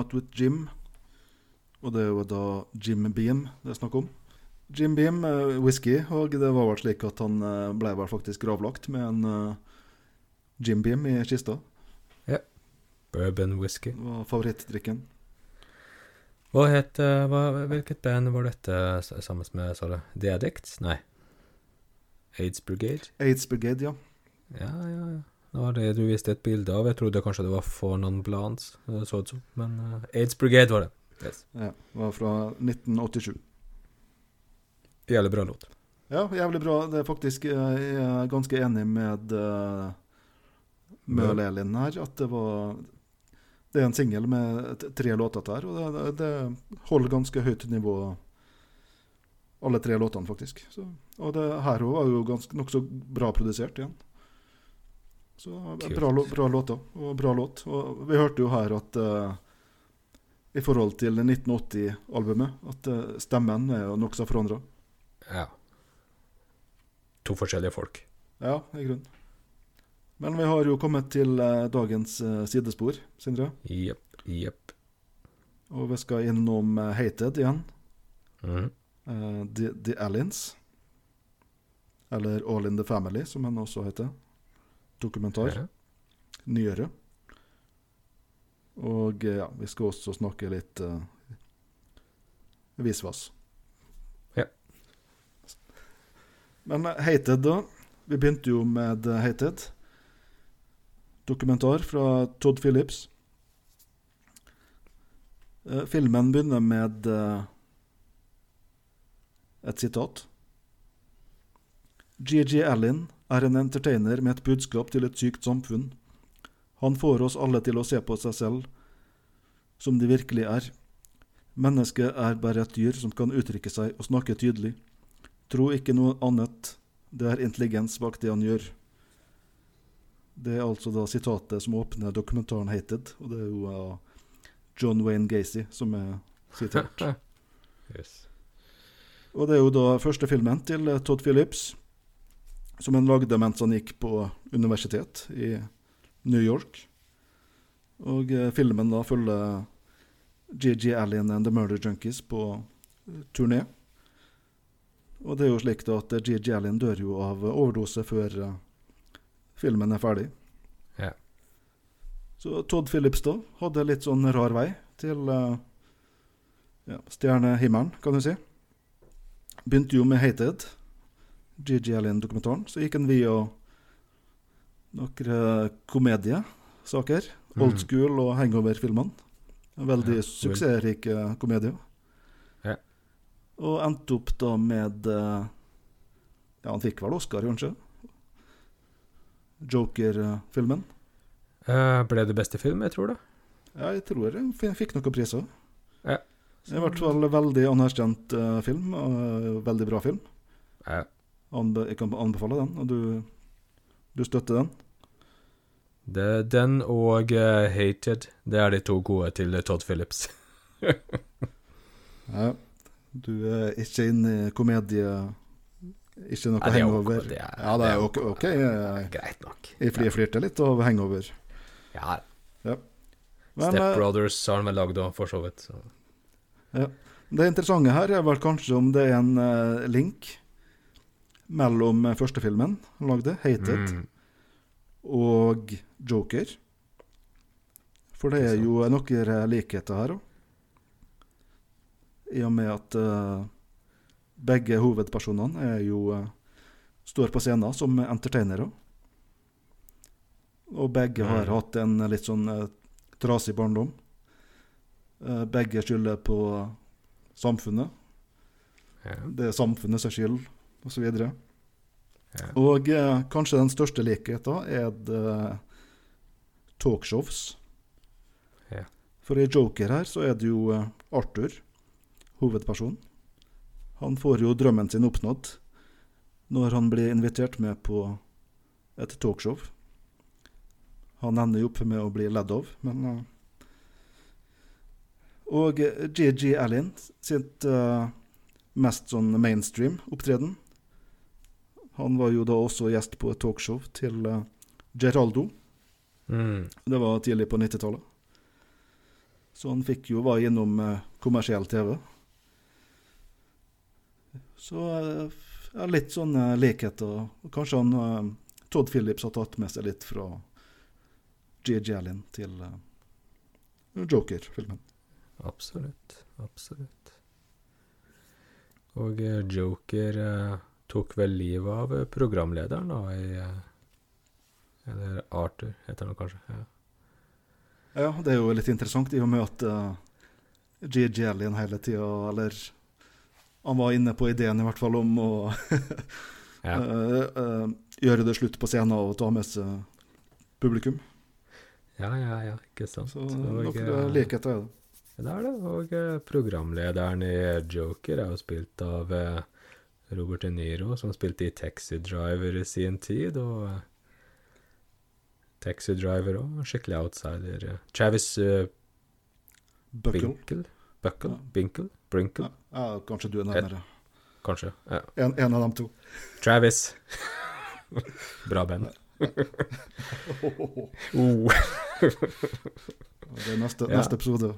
[SPEAKER 5] Out With Jim'.
[SPEAKER 2] Og det er jo da Jim Beam det er snakk om. Jim Beam, uh, whisky, og det var vel slik at han uh, ble vel faktisk gravlagt med en uh, Jim Beam i kista. Ja.
[SPEAKER 1] Bourbon whisky.
[SPEAKER 2] Det var favorittdrikken.
[SPEAKER 1] Hva het hva, Hvilket band var dette sammen med, sa du? The Addicts? Nei. AIDS Brigade?
[SPEAKER 2] AIDS Brigade, ja.
[SPEAKER 1] Ja, ja, ja. Det var det du viste et bilde av. Jeg trodde kanskje det var For non-blans, så det som. Men uh, AIDS Brigade var det. Yes.
[SPEAKER 2] ja. Var fra 1987.
[SPEAKER 1] Jævlig bra låt.
[SPEAKER 2] Ja, jævlig bra. Det er faktisk eh, Jeg er ganske enig med uh, Møhl-Elin her. At det var Det er en singel med tre låter der, og det, det, holder ganske høyt nivå. Alle tre låtene, faktisk. Så, og det her òg var jo nokså bra produsert igjen. Så bra, låt bra låter, og bra låt. Og vi hørte jo her at uh, i forhold til 1980-albumet, at uh, stemmen er jo nokså forandra.
[SPEAKER 1] Ja. To forskjellige folk.
[SPEAKER 2] Ja, i grunnen. Men vi har jo kommet til uh, dagens sidespor, Sindre.
[SPEAKER 1] Jepp, jepp.
[SPEAKER 2] Og vi skal innom Hated igjen. Mm. The, the Aliens. Eller All in the Family, som den også heter. Dokumentar.
[SPEAKER 1] Ja.
[SPEAKER 2] Nyere. Og eh, ja, vi skal også snakke litt uh, visvas.
[SPEAKER 1] Ja.
[SPEAKER 2] Men eh, Hated, da. Vi begynte jo med eh, Hated. Dokumentar fra Todd Phillips. Uh, filmen begynner med uh, et sitat. GG Allin er en entertainer med et budskap til et sykt samfunn. Han får oss alle til å se på seg selv som de virkelig er. Mennesket er bare et dyr som kan uttrykke seg og snakke tydelig. Tro ikke noe annet. Det er intelligens bak det han gjør. Det er altså da sitatet som åpner dokumentaren 'Hated', og det er jo av John Wayne Gacy som er sitert.
[SPEAKER 1] Yes.
[SPEAKER 2] Og det er jo da første filmen til Todd Phillips, som han lagde mens han gikk på universitet i New York. Og eh, filmen da følger G.G. Allen and The Murder Junkies på eh, turné. Og det er jo slik da at G.G. Allen dør jo av overdose før eh, filmen er ferdig.
[SPEAKER 1] Ja.
[SPEAKER 2] Så Todd Phillips da hadde litt sånn rar vei til ja, stjernehimmelen, kan du si. Begynte jo med Hated, Gigi Allen-dokumentaren. Så gikk han via noen komediesaker.
[SPEAKER 1] Mm.
[SPEAKER 2] Old School og Hangover-filmene. En Veldig
[SPEAKER 1] Ja,
[SPEAKER 2] suksessrike komedier.
[SPEAKER 1] Ja.
[SPEAKER 2] Og endte opp da med eh, Ja, han fikk vel Oscar, kanskje? Joker-filmen.
[SPEAKER 1] Uh, ble det beste film, jeg tror det?
[SPEAKER 2] Ja, jeg tror jeg fikk noen priser.
[SPEAKER 1] Ja.
[SPEAKER 2] I hvert fall veldig anerkjent uh, film. Uh, veldig bra film.
[SPEAKER 1] Ja.
[SPEAKER 2] Anbe jeg kan anbefale den, og du, du støtter den.
[SPEAKER 1] Det, den og uh, Hated, det er de to gode til Todd Phillips.
[SPEAKER 2] Ja. Du er ikke inne i komedie Ikke noe
[SPEAKER 1] Ja, er
[SPEAKER 2] hangover?
[SPEAKER 1] det er-
[SPEAKER 2] ja, det er ok. ok. Jeg,
[SPEAKER 1] Greit nok.
[SPEAKER 2] jeg flir, flirte litt over hangover.
[SPEAKER 1] Ja,
[SPEAKER 2] Men
[SPEAKER 1] Step
[SPEAKER 2] eh,
[SPEAKER 1] Brothers har han vel lagd òg, for så vidt. Så.
[SPEAKER 2] det interessante her er vel kanskje om det er en uh, link mellom eh, første filmen han lagde, 'Hated',
[SPEAKER 1] Mm.
[SPEAKER 2] og Joker. For det er jo noen likheter her òg. I og med at uh, begge hovedpersonene er jo uh, står på scenen som entertainere. Og begge har
[SPEAKER 1] Mm.
[SPEAKER 2] hatt en litt sånn uh, trasig barndom. Begge skylder på samfunnet.
[SPEAKER 1] Ja.
[SPEAKER 2] Det er samfunnet som skyld, osv.
[SPEAKER 1] Ja.
[SPEAKER 2] Og eh, kanskje den største likheten er det talkshows.
[SPEAKER 1] Ja.
[SPEAKER 2] For i Joker her så er det jo eh, Arthur, hovedpersonen. Han får jo drømmen sin oppnådd når han blir invitert med på et talkshow. Han ender jo opp med å bli ledd av, men uh, Og eh, GG Allen sitt uh, mest sånn mainstream opptreden han var jo da også gjest på et talkshow til uh, Geraldo.
[SPEAKER 1] Mm.
[SPEAKER 2] Det var tidlig på 90-tallet. Så han fikk jo være innom uh, kommersiell TV. Så uh, litt sånne likheter. Kanskje han eh, Todd Phillips har tatt med seg litt fra G.J. Allen til eh, Joker-filmen.
[SPEAKER 1] Absolutt. Absolutt. Og eh, Joker eh, tok vel livet av eh, programlederen, da, i eh, Eller Arthur, heter han kanskje. Ja.
[SPEAKER 2] Ja, det er jo litt interessant i og med at uh, G.G. Alien hele tida, eller Han var inne på ideen i hvert fall om å
[SPEAKER 1] Ja.
[SPEAKER 2] uh, uh, gjøre det slutt på scenen og ta med seg publikum.
[SPEAKER 1] ja, ja, ja, ikke sant.
[SPEAKER 2] Så
[SPEAKER 1] Og,
[SPEAKER 2] noen
[SPEAKER 1] eh,
[SPEAKER 2] likheter er det.
[SPEAKER 1] Det er det. Og eh, programlederen i Joker er jo spilt av eh, Robert De Niro, som spilte i Taxi Driver i sin tid, og eh, Taxi Driver òg, skikkelig outsider. Travis uh,
[SPEAKER 2] Buckle.
[SPEAKER 1] Binkle? Buckle?
[SPEAKER 2] Ja.
[SPEAKER 1] Binkle? Brinkle?
[SPEAKER 2] Ja, ja, kanskje du er nærmere.
[SPEAKER 1] Kanskje. Ja.
[SPEAKER 2] En, en av dem to.
[SPEAKER 1] Travis. Bra band. Oh.
[SPEAKER 2] Det er neste, neste episode.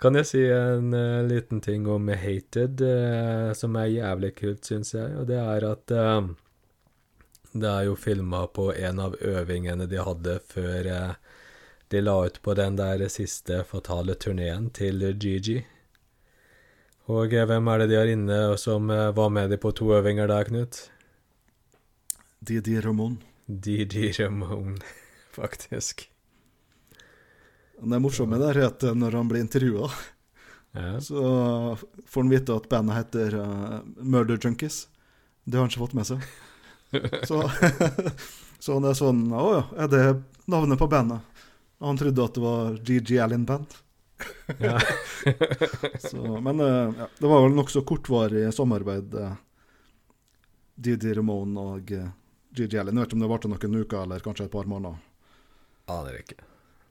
[SPEAKER 1] Kan jeg si en uh, liten ting om Hated, uh, som er jævlig kult, syns jeg, og det er at uh, det er jo filma på en av øvingene de hadde før de la ut på den der siste fatale turneen til Gigi. Og hvem er det de har inne som var med de på to øvinger der, Knut?
[SPEAKER 2] Didi Ramon.
[SPEAKER 1] Didi Ramón, faktisk.
[SPEAKER 2] Det morsomme der er at når han blir intervjua,
[SPEAKER 1] Ja.
[SPEAKER 2] så får han vite at bandet heter uh, Murder Junkies. Det har han ikke fått med seg. Så, så han er sånn Å ja, er det navnet på bandet? Og han trodde at det var GG Allen Band.
[SPEAKER 1] Ja.
[SPEAKER 2] Så, men eh, ja, det var vel nokså kortvarig samarbeid. eh, Didi Ramone og GG Allen. Jeg vet ikke om det varte noen uker eller kanskje et par måneder.
[SPEAKER 1] Aner ikke.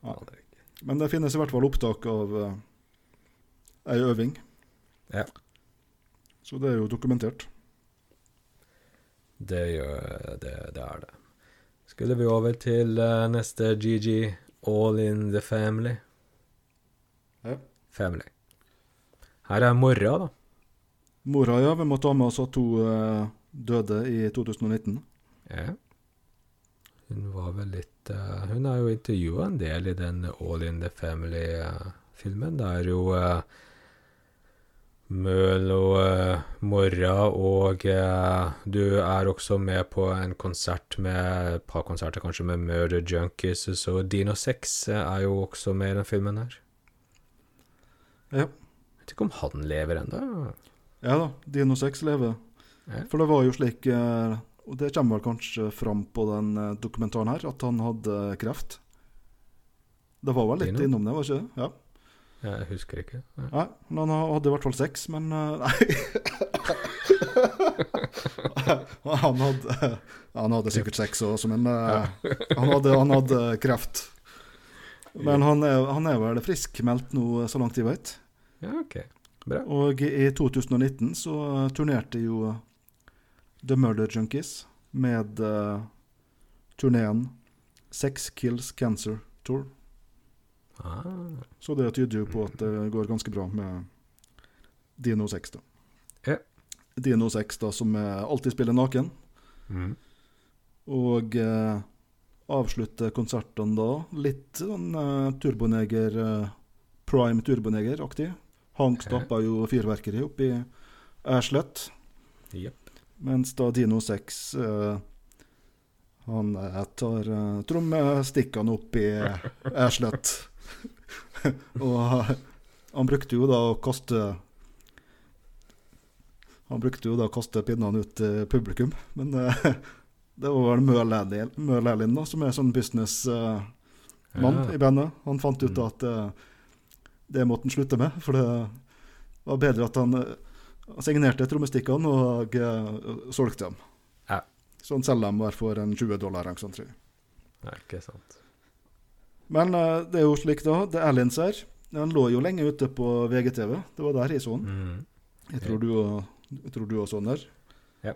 [SPEAKER 1] Aner ikke.
[SPEAKER 2] Men det finnes i hvert fall opptak av uh, ei øving.
[SPEAKER 1] Ja.
[SPEAKER 2] Så det er jo dokumentert.
[SPEAKER 1] Det gjør det, det er det. Skulle vi over til uh, neste GG, All in the Family.
[SPEAKER 2] Ja.
[SPEAKER 1] Family. Her er mora, da.
[SPEAKER 2] Mora, ja. Vi må ta med oss at hun uh, døde i 2019.
[SPEAKER 1] Ja. Hun var vel litt eh, Hun har jo intervjua en del i den All in the Family-filmen. det er jo uh, Møl og uh, Morra, og uh, du er også med på en konsert med et par konserter kanskje med Murder Junkies, så Dino 6 er jo også med i den filmen her.
[SPEAKER 2] Ja.
[SPEAKER 1] Jeg vet ikke om han lever ennå.
[SPEAKER 2] Ja da, Dino 6 lever.
[SPEAKER 1] Ja.
[SPEAKER 2] For det var jo slik, eh, og det kommer vel kanskje fram på den eh, dokumentaren her, at han hadde kreft. Det var vel litt
[SPEAKER 1] Dino?
[SPEAKER 2] innom det, var ikke det? Ja.
[SPEAKER 1] Jeg husker ikke. Ja.
[SPEAKER 2] Nei, men han hadde i hvert fall sex, men eh, Nei. han, hadde, han hadde sikkert sex også, men eh, han, hadde, han hadde kreft. Men han er, han er vel friskmeldt nå, så langt jeg vet.
[SPEAKER 1] ja, OK. Bra.
[SPEAKER 2] Og i 2019 så turnerte jo The Murder Junkies med uh, turneen Sex Kills Cancer Tour.
[SPEAKER 1] Ah,
[SPEAKER 2] Så det tyder jo på at det går ganske bra med Dino 6, da.
[SPEAKER 1] Ja.
[SPEAKER 2] Dino 6, da, som alltid spiller naken.
[SPEAKER 1] mm.
[SPEAKER 2] Og uh, avslutter konsertene da litt sånn uh, turboneger uh, Prime turboneger-aktig. Hank
[SPEAKER 1] Ok.
[SPEAKER 2] stappa jo fyrverkeri oppi Æslett,
[SPEAKER 1] Jepp.
[SPEAKER 2] Mens da Dino 6 uh, han eh, tar uh, trommestikkene i Æslett. Og eh, han brukte jo da å kaste Han brukte jo da å kaste pinnene ut til publikum, men uh, det var vel Mø Lærlin- da, som er sånn businessmann
[SPEAKER 1] Ja.
[SPEAKER 2] i bandet. Han fant ut
[SPEAKER 1] Mm.
[SPEAKER 2] at eh, det måtte han slutte med, for det var bedre at han eh, signerte trommestikkene og eh, solgte dem.
[SPEAKER 1] Ja.
[SPEAKER 2] Så han selger dem hver for en 20 dollar. sånt, tror jeg.
[SPEAKER 1] Nei, ikke sant.
[SPEAKER 2] Men uh, det er jo slik, da. The Aliens her. Den lå jo lenge ute på VGTV. Det var der jeg så den.
[SPEAKER 1] Mm.
[SPEAKER 2] Jeg tror du, også så den der.
[SPEAKER 1] Ja.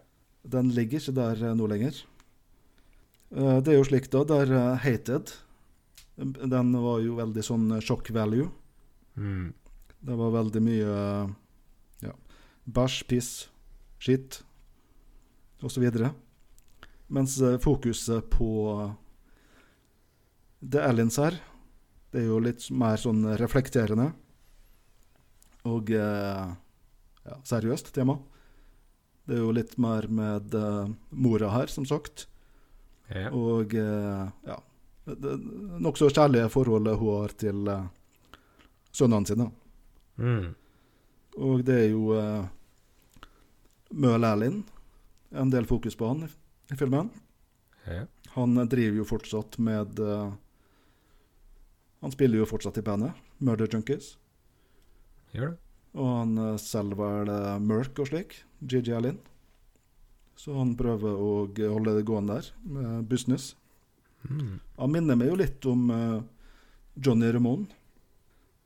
[SPEAKER 2] Den ligger ikke der eh, nå lenger. Uh, Det er jo slik, da. Der Hated Den var jo veldig sånn shock value.
[SPEAKER 1] Mm.
[SPEAKER 2] Det var veldig mye ja, bæsj, piss, skitt osv. Mens eh, fokuset på The Aliens her, det er jo litt mer sånn reflekterende og eh, ja, seriøst tema. Det er jo litt mer med eh, mora her, som sagt.
[SPEAKER 1] Ja.
[SPEAKER 2] Og eh, ja nokså kjærlige forholdet hun har til eh, sønnene sine.
[SPEAKER 1] Mm.
[SPEAKER 2] Og det er jo uh, Erlind. En del fokus på han i, i filmen.
[SPEAKER 1] Ja.
[SPEAKER 2] Han driver jo fortsatt med uh, Han spiller jo fortsatt i bandet, Murder Junkies.
[SPEAKER 1] Gjør det.
[SPEAKER 2] Og han uh, selger vel uh, Merk og slik. GG Erlind. Så han prøver å holde det gående der, med business.
[SPEAKER 1] Mm.
[SPEAKER 2] Han minner meg jo litt om eh, Johnny Ramone.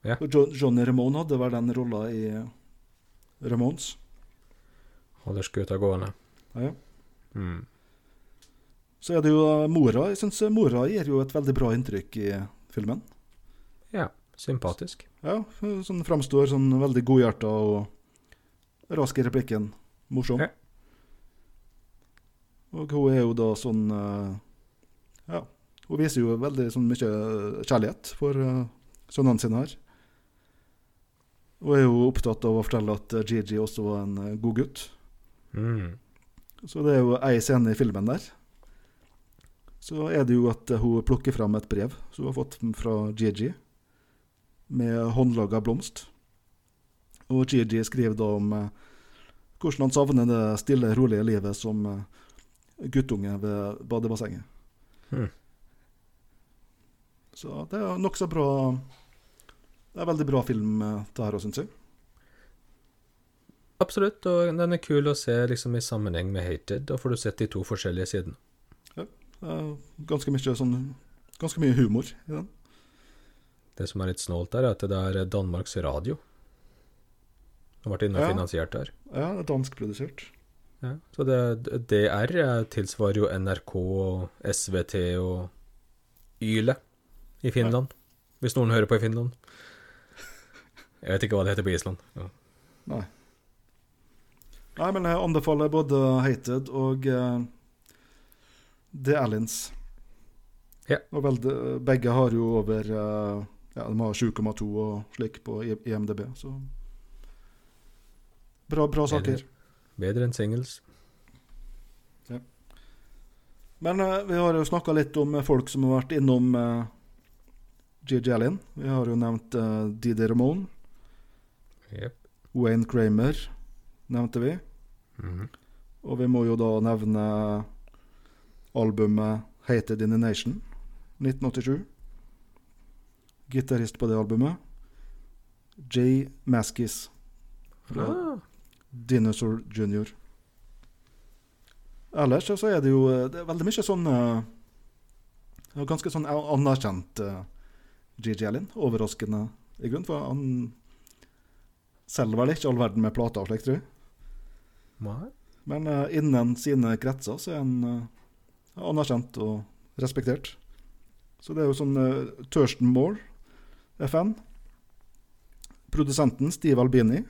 [SPEAKER 1] Ja.
[SPEAKER 2] Og jo Johnny Ramone hadde vel den rolla i eh, Ramones.
[SPEAKER 1] Holder skuta gående.
[SPEAKER 2] Ja.
[SPEAKER 1] Mm.
[SPEAKER 2] Så er det jo eh, mora. Jeg syns mora gir jo et veldig bra inntrykk i filmen.
[SPEAKER 1] Ja, sympatisk.
[SPEAKER 2] Ja, sånn framstår sånn veldig godhjerta og rask i replikken. Morsom.
[SPEAKER 1] Ja.
[SPEAKER 2] Og hun er jo da sånn eh, Ja, hun viser jo veldig sånn mye kjærlighet for eh, sønnene sine her. Hun er jo opptatt av å fortelle at eh, Gigi også var en eh, god gutt.
[SPEAKER 1] Mm.
[SPEAKER 2] Så det er jo ei scene i filmen der. Så er det jo at hun plukker fram et brev som hun har fått fra Gigi, med håndlaga blomst. Og Gigi skriver da om eh, hvordan han savner det stille, rolige livet som eh, guttunge ved badebassenget.
[SPEAKER 1] Hmm.
[SPEAKER 2] Så det er nokså bra Det er en veldig bra film, eh, det her òg, syns jeg.
[SPEAKER 1] Absolutt, og den er kul å se liksom i sammenheng med Hated. Da får du sett de to forskjellige sidene.
[SPEAKER 2] Det er ganske mye sånn Ganske mye humor i den.
[SPEAKER 1] Det som er litt snålt der, er at det er Danmarks Radio. Har vært inne og
[SPEAKER 2] Ja.
[SPEAKER 1] finansiert der.
[SPEAKER 2] Ja, det er danskprodusert.
[SPEAKER 1] Ja. Så det, DR er- tilsvarer jo NRK og SVT og Yle i Finland. Hvis noen hører på i Finland. Jeg vet ikke hva det heter på Island. Ja.
[SPEAKER 2] Nei. Men jeg anbefaler både Hated og uh, The Allens.
[SPEAKER 1] Ja.
[SPEAKER 2] Og vel, begge har jo over uh, Ja, de har 7,2 og slik på IMDb, så Bra, bra saker.
[SPEAKER 1] Bedre enn singles. Ja.
[SPEAKER 2] Men uh, vi har jo snakka litt om folk som har vært innom uh, Gigi Allen. Vi har jo nevnt uh, Didi Ramone.
[SPEAKER 1] Yep.
[SPEAKER 2] Wayne Kramer nevnte vi.
[SPEAKER 1] Mhm.
[SPEAKER 2] Og vi må jo da nevne albumet 'Hated in the Nation' 1987. Gitarist på det albumet. Jay Maskis fra
[SPEAKER 1] Ah,
[SPEAKER 2] Dinosaur Junior. Ellers så er det jo eh, det er veldig mye sånn eh, Ganske sånn anerkjent GG Gigi Allen. Overraskende, i grunnen. For han selger vel ikke all verden med plater og slikt, tror jeg. Men eh, innen sine kretser så er han eh, anerkjent og respektert. Så det er jo sånn uh, Thurston Moore er fan. Produsenten Steve Albini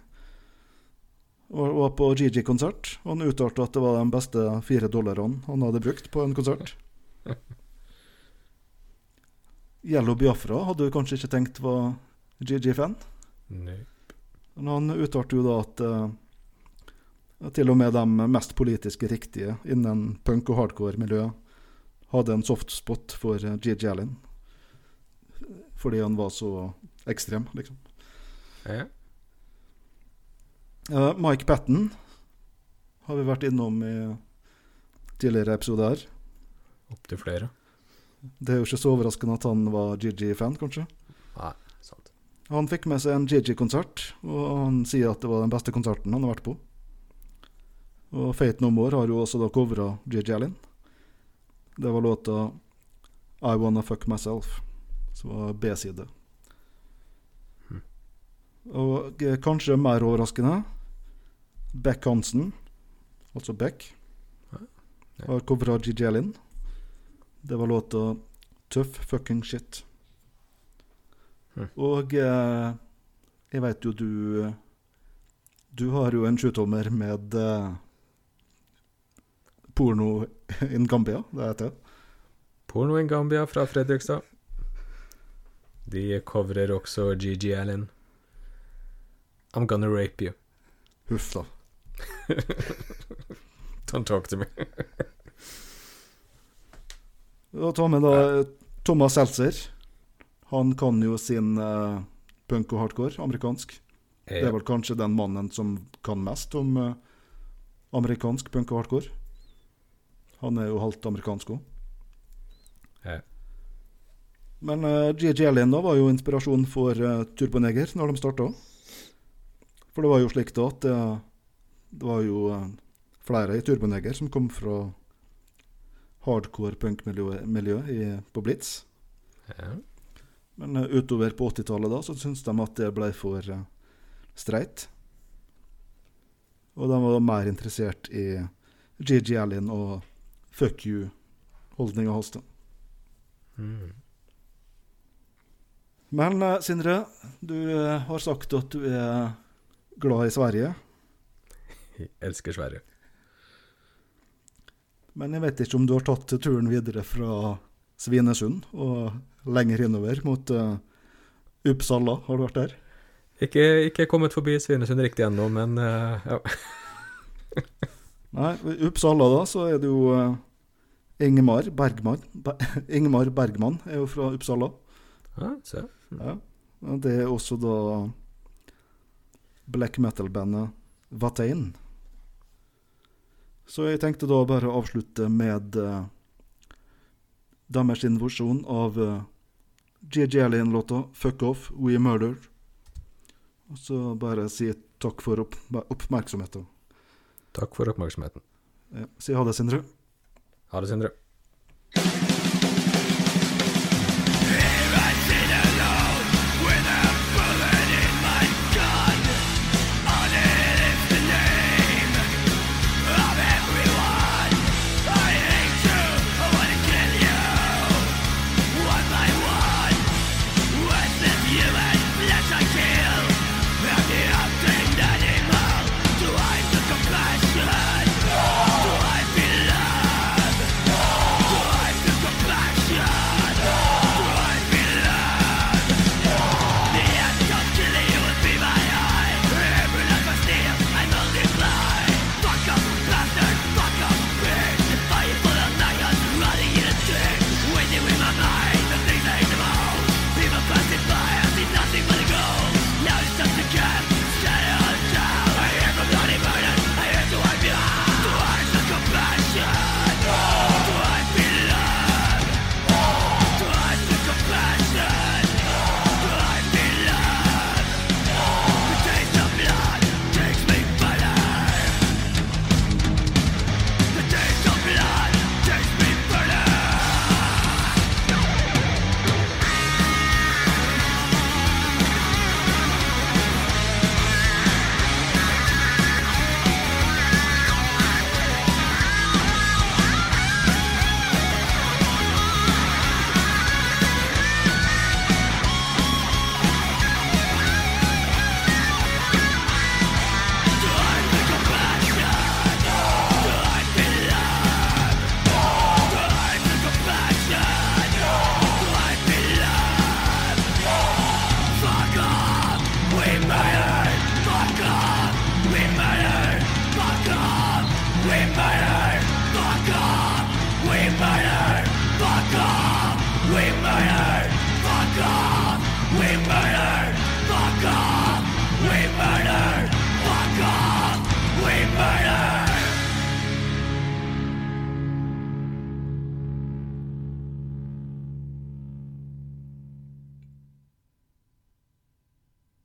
[SPEAKER 2] var, var på GG-konsert. og Han uttalte at det var de beste fire dollarene han hadde brukt på en konsert. Yellow Biafra hadde du kanskje ikke tenkt var
[SPEAKER 1] GG-fan?
[SPEAKER 2] Men han uttalte jo da at uh, til og med de mest politisk riktige innen punk- og hardcore-miljøet hadde en softspot for G.G. Gigi Allen. Fordi han var så ekstrem, liksom.
[SPEAKER 1] Ja.
[SPEAKER 2] Eh, Mike Patten har vi vært innom i tidligere episoder.
[SPEAKER 1] Opptil flere.
[SPEAKER 2] Det er jo ikke så overraskende at han var Gigi-fan, kanskje.
[SPEAKER 1] Nei, sant.
[SPEAKER 2] Han fikk med seg en Gigi-konsert, og han sier at det var den beste konserten han har vært på. Og Fate No More har jo også da covra JJ Allen. Det var låta I Wanna Fuck Myself, som var B-side.
[SPEAKER 1] Mhm.
[SPEAKER 2] Og eh, kanskje mer overraskende Beck Hansen, altså Beck, har covra JJ Allen. Det var låta Tough Fucking Shit.
[SPEAKER 1] Mhm.
[SPEAKER 2] Og eh, Jeg veit jo du Du har jo en sjutommer med eh, porno in Gambia, det heter det.
[SPEAKER 1] Porno in Gambia fra Fredrikstad. De covrer også Gigi Allen. I'm gonna rape you.
[SPEAKER 2] Huff, da.
[SPEAKER 1] Don't talk to me.
[SPEAKER 2] Og ta med da Thomas Seltzer. Han kan jo sin uh, punk og hardcore, amerikansk. Det er vel kanskje den mannen som kan mest om uh, amerikansk punk og hardcore. Han er jo halvt amerikansk òg.
[SPEAKER 1] Ja.
[SPEAKER 2] Men uh, GG Allen da var jo inspirasjon for uh, Turboneger når de starta. For det var jo slik da at det, det var jo uh, flere i Turboneger som kom fra hardcore punkmiljø miljø på Blitz.
[SPEAKER 1] Ja.
[SPEAKER 2] Men uh, utover på 80-tallet da, så syntes de at det ble for uh, streit. Og de var mer interessert i GG Allen og fuck you-holdninga hans.
[SPEAKER 1] Mm.
[SPEAKER 2] Men eh, Sindre, du eh, har sagt at du er glad i Sverige.
[SPEAKER 1] Jeg elsker Sverige.
[SPEAKER 2] Men jeg vet ikke om du har tatt turen videre fra Svinesund og lenger innover mot uh, Uppsala. Har du vært der?
[SPEAKER 1] Ikke, ikke kommet forbi Svinesund riktig ennå, men uh, ja.
[SPEAKER 2] Nei, Uppsala da, så er det jo eh, Ingemar Bergman. Be Ingemar Bergman er jo fra Uppsala.
[SPEAKER 1] ja se.
[SPEAKER 2] Ja. Det er også da black metal-bandet Vatain. Så jeg tenkte da bare å avslutte med uh, deres versjon av uh, GG Alien-låta 'Fuck Off, We Murder'. Og så bare si takk for opp oppmerksomheten.
[SPEAKER 1] Takk for oppmerksomheten.
[SPEAKER 2] Ja, si ha det, Sindre.
[SPEAKER 1] Ha det, Sindre.